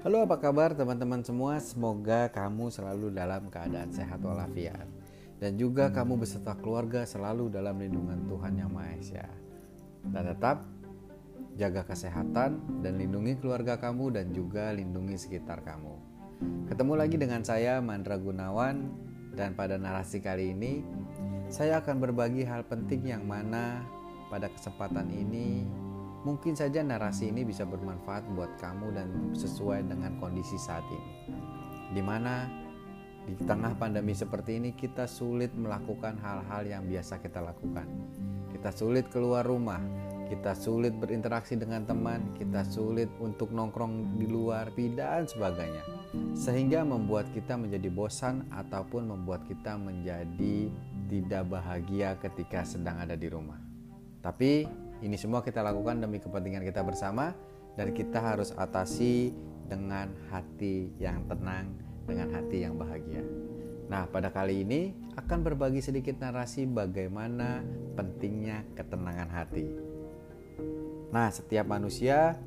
Halo apa kabar teman-teman semua? Semoga kamu selalu dalam keadaan sehat walafiat. Dan juga kamu beserta keluarga selalu dalam lindungan Tuhan Yang Maha Esa Dan tetap jaga kesehatan dan lindungi keluarga kamu dan juga lindungi sekitar kamu. Ketemu lagi dengan saya Mandra Gunawan. Dan pada narasi kali ini Saya akan berbagi hal penting yang mana pada kesempatan ini Mungkin saja narasi ini bisa bermanfaat buat kamu dan sesuai dengan kondisi saat ini. Di mana di tengah pandemi seperti ini kita sulit melakukan hal-hal yang biasa kita lakukan. Kita sulit keluar rumah, kita sulit berinteraksi dengan teman, kita sulit untuk nongkrong di luar, dan sebagainya. Sehingga membuat kita menjadi bosan ataupun membuat kita menjadi tidak bahagia ketika sedang ada di rumah. Tapi ini semua kita lakukan demi kepentingan kita bersama dan kita harus atasi dengan hati yang tenang, dengan hati yang bahagia. Nah, pada kali ini akan berbagi sedikit narasi bagaimana pentingnya ketenangan hati. Nah, setiap manusia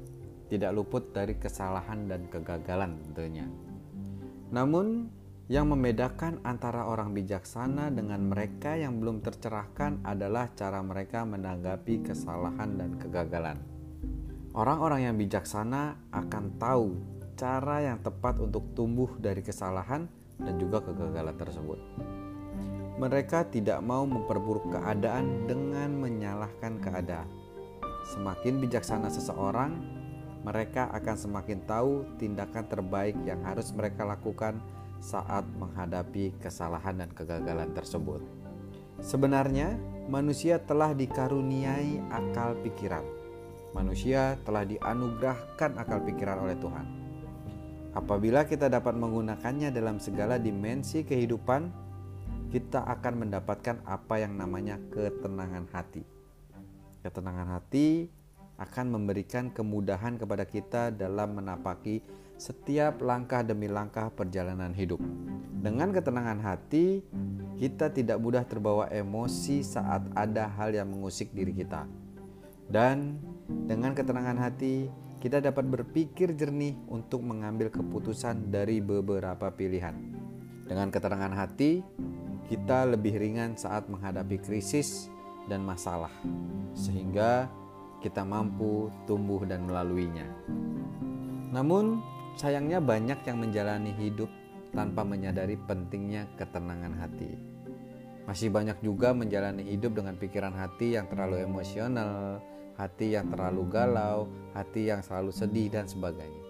tidak luput dari kesalahan dan kegagalan tentunya. Namun, yang membedakan antara orang bijaksana dengan mereka yang belum tercerahkan adalah cara mereka menanggapi kesalahan dan kegagalan. Orang-orang yang bijaksana akan tahu cara yang tepat untuk tumbuh dari kesalahan dan juga kegagalan tersebut. Mereka tidak mau memperburuk keadaan dengan menyalahkan keadaan. Semakin bijaksana seseorang, mereka akan semakin tahu tindakan terbaik yang harus mereka lakukan saat menghadapi kesalahan dan kegagalan tersebut. Sebenarnya, manusia telah dikaruniai akal pikiran. Manusia telah dianugerahkan akal pikiran oleh Tuhan. Apabila kita dapat menggunakannya dalam segala dimensi kehidupan, kita akan mendapatkan apa yang namanya ketenangan hati. Ketenangan hati akan memberikan kemudahan kepada kita dalam menapaki setiap langkah demi langkah perjalanan hidup. Dengan ketenangan hati, kita tidak mudah terbawa emosi saat ada hal yang mengusik diri kita. Dan dengan ketenangan hati, kita dapat berpikir jernih untuk mengambil keputusan dari beberapa pilihan. Dengan ketenangan hati, kita lebih ringan saat menghadapi krisis dan masalah, sehingga kita mampu tumbuh dan melaluinya. Namun, Sayangnya banyak yang menjalani hidup tanpa menyadari pentingnya ketenangan hati. Masih banyak juga menjalani hidup dengan pikiran hati yang terlalu emosional, hati yang terlalu galau, hati yang selalu sedih dan sebagainya.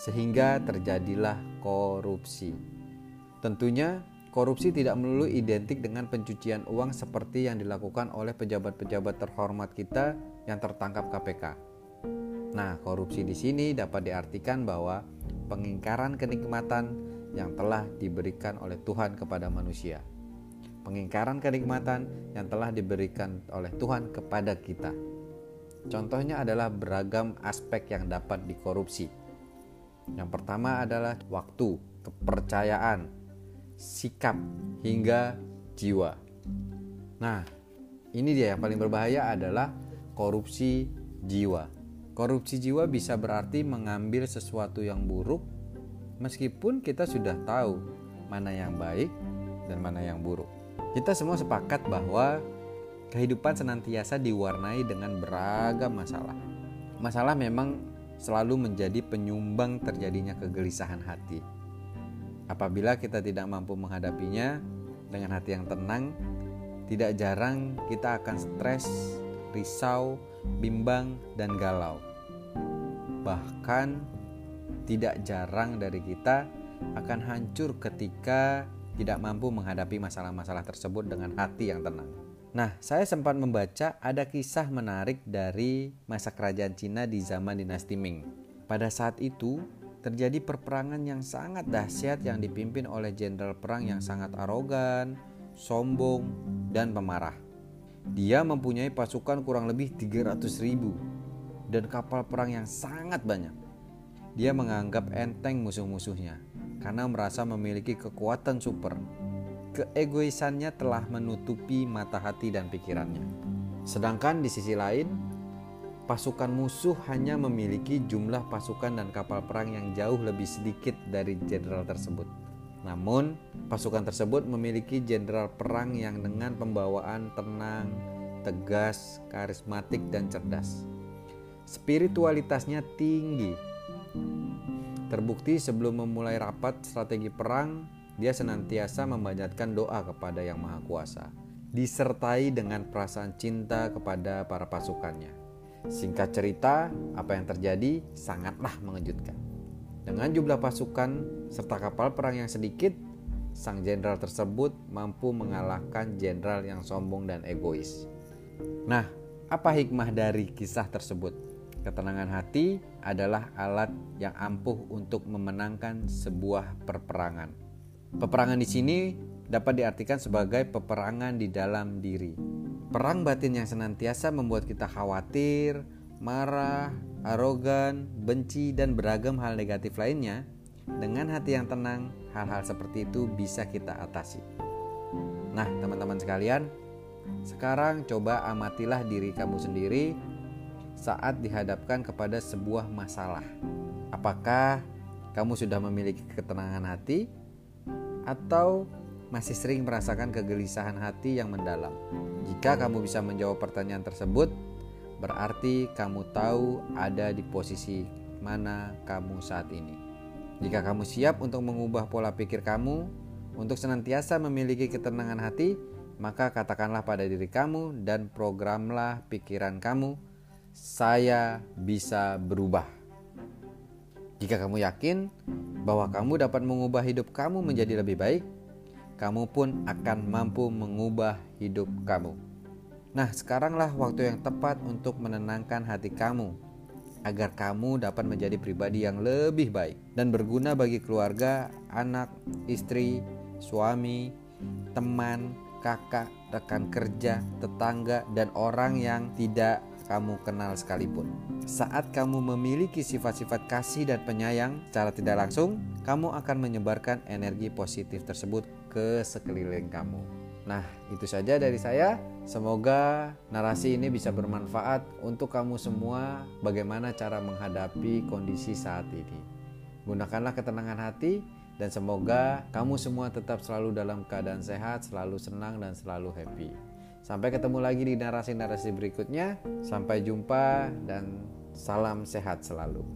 Sehingga terjadilah korupsi. Tentunya korupsi tidak melulu identik dengan pencucian uang seperti yang dilakukan oleh pejabat-pejabat terhormat kita yang tertangkap KPK. Nah, korupsi di sini dapat diartikan bahwa pengingkaran kenikmatan yang telah diberikan oleh Tuhan kepada manusia. Pengingkaran kenikmatan yang telah diberikan oleh Tuhan kepada kita. Contohnya adalah beragam aspek yang dapat dikorupsi. Yang pertama adalah waktu, kepercayaan, sikap, hingga jiwa. Nah, ini dia yang paling berbahaya adalah korupsi jiwa. Korupsi jiwa bisa berarti mengambil sesuatu yang buruk meskipun kita sudah tahu mana yang baik dan mana yang buruk. Kita semua sepakat bahwa kehidupan senantiasa diwarnai dengan beragam masalah. Masalah memang selalu menjadi penyumbang terjadinya kegelisahan hati. Apabila kita tidak mampu menghadapinya dengan hati yang tenang, tidak jarang kita akan stres, risau, bimbang, dan galau. Bahkan tidak jarang dari kita akan hancur ketika tidak mampu menghadapi masalah-masalah tersebut dengan hati yang tenang. Nah, saya sempat membaca ada kisah menarik dari masa kerajaan Cina di zaman dinasti Ming. Pada saat itu, terjadi perperangan yang sangat dahsyat yang dipimpin oleh jenderal perang yang sangat arogan, sombong, dan pemarah. Dia mempunyai pasukan kurang lebih 300 ribu dan kapal perang yang sangat banyak. Dia menganggap enteng musuh-musuhnya karena merasa memiliki kekuatan super. Keegoisannya telah menutupi mata hati dan pikirannya. Sedangkan di sisi lain, pasukan musuh hanya memiliki jumlah pasukan dan kapal perang yang jauh lebih sedikit dari jenderal tersebut. Namun, pasukan tersebut memiliki jenderal perang yang dengan pembawaan tenang, tegas, karismatik, dan cerdas. Spiritualitasnya tinggi. Terbukti sebelum memulai rapat strategi perang, dia senantiasa memanjatkan doa kepada Yang Maha Kuasa, disertai dengan perasaan cinta kepada para pasukannya. Singkat cerita, apa yang terjadi sangatlah mengejutkan. Dengan jumlah pasukan serta kapal perang yang sedikit, sang jenderal tersebut mampu mengalahkan jenderal yang sombong dan egois. Nah, apa hikmah dari kisah tersebut? Ketenangan hati adalah alat yang ampuh untuk memenangkan sebuah perperangan. Peperangan di sini dapat diartikan sebagai peperangan di dalam diri Perang batin yang senantiasa membuat kita khawatir, marah, arogan, benci, dan beragam hal negatif lainnya, dengan hati yang tenang, hal-hal seperti itu bisa kita atasi. Nah, teman-teman sekalian, sekarang coba amatilah diri kamu sendiri saat dihadapkan kepada sebuah masalah. Apakah kamu sudah memiliki ketenangan hati, atau masih sering merasakan kegelisahan hati yang mendalam? Jika kamu bisa menjawab pertanyaan tersebut, berarti kamu tahu ada di posisi mana kamu saat ini. Jika kamu siap untuk mengubah pola pikir kamu, untuk senantiasa memiliki ketenangan hati, maka katakanlah pada diri kamu dan programlah pikiran kamu, "Saya bisa berubah." Jika kamu yakin bahwa kamu dapat mengubah hidup kamu menjadi lebih baik, kamu pun akan mampu mengubah hidup kamu. Nah, sekaranglah waktu yang tepat untuk menenangkan hati kamu agar kamu dapat menjadi pribadi yang lebih baik dan berguna bagi keluarga, anak, istri, suami, teman, kakak, rekan kerja, tetangga, dan orang yang tidak kamu kenal sekalipun. Saat kamu memiliki sifat-sifat kasih dan penyayang secara tidak langsung, kamu akan menyebarkan energi positif tersebut ke sekeliling kamu. Nah, itu saja dari saya. Semoga narasi ini bisa bermanfaat untuk kamu semua bagaimana cara menghadapi kondisi saat ini. Gunakanlah ketenangan hati dan semoga kamu semua tetap selalu dalam keadaan sehat, selalu senang dan selalu happy. Sampai ketemu lagi di narasi-narasi berikutnya. Sampai jumpa dan salam sehat selalu.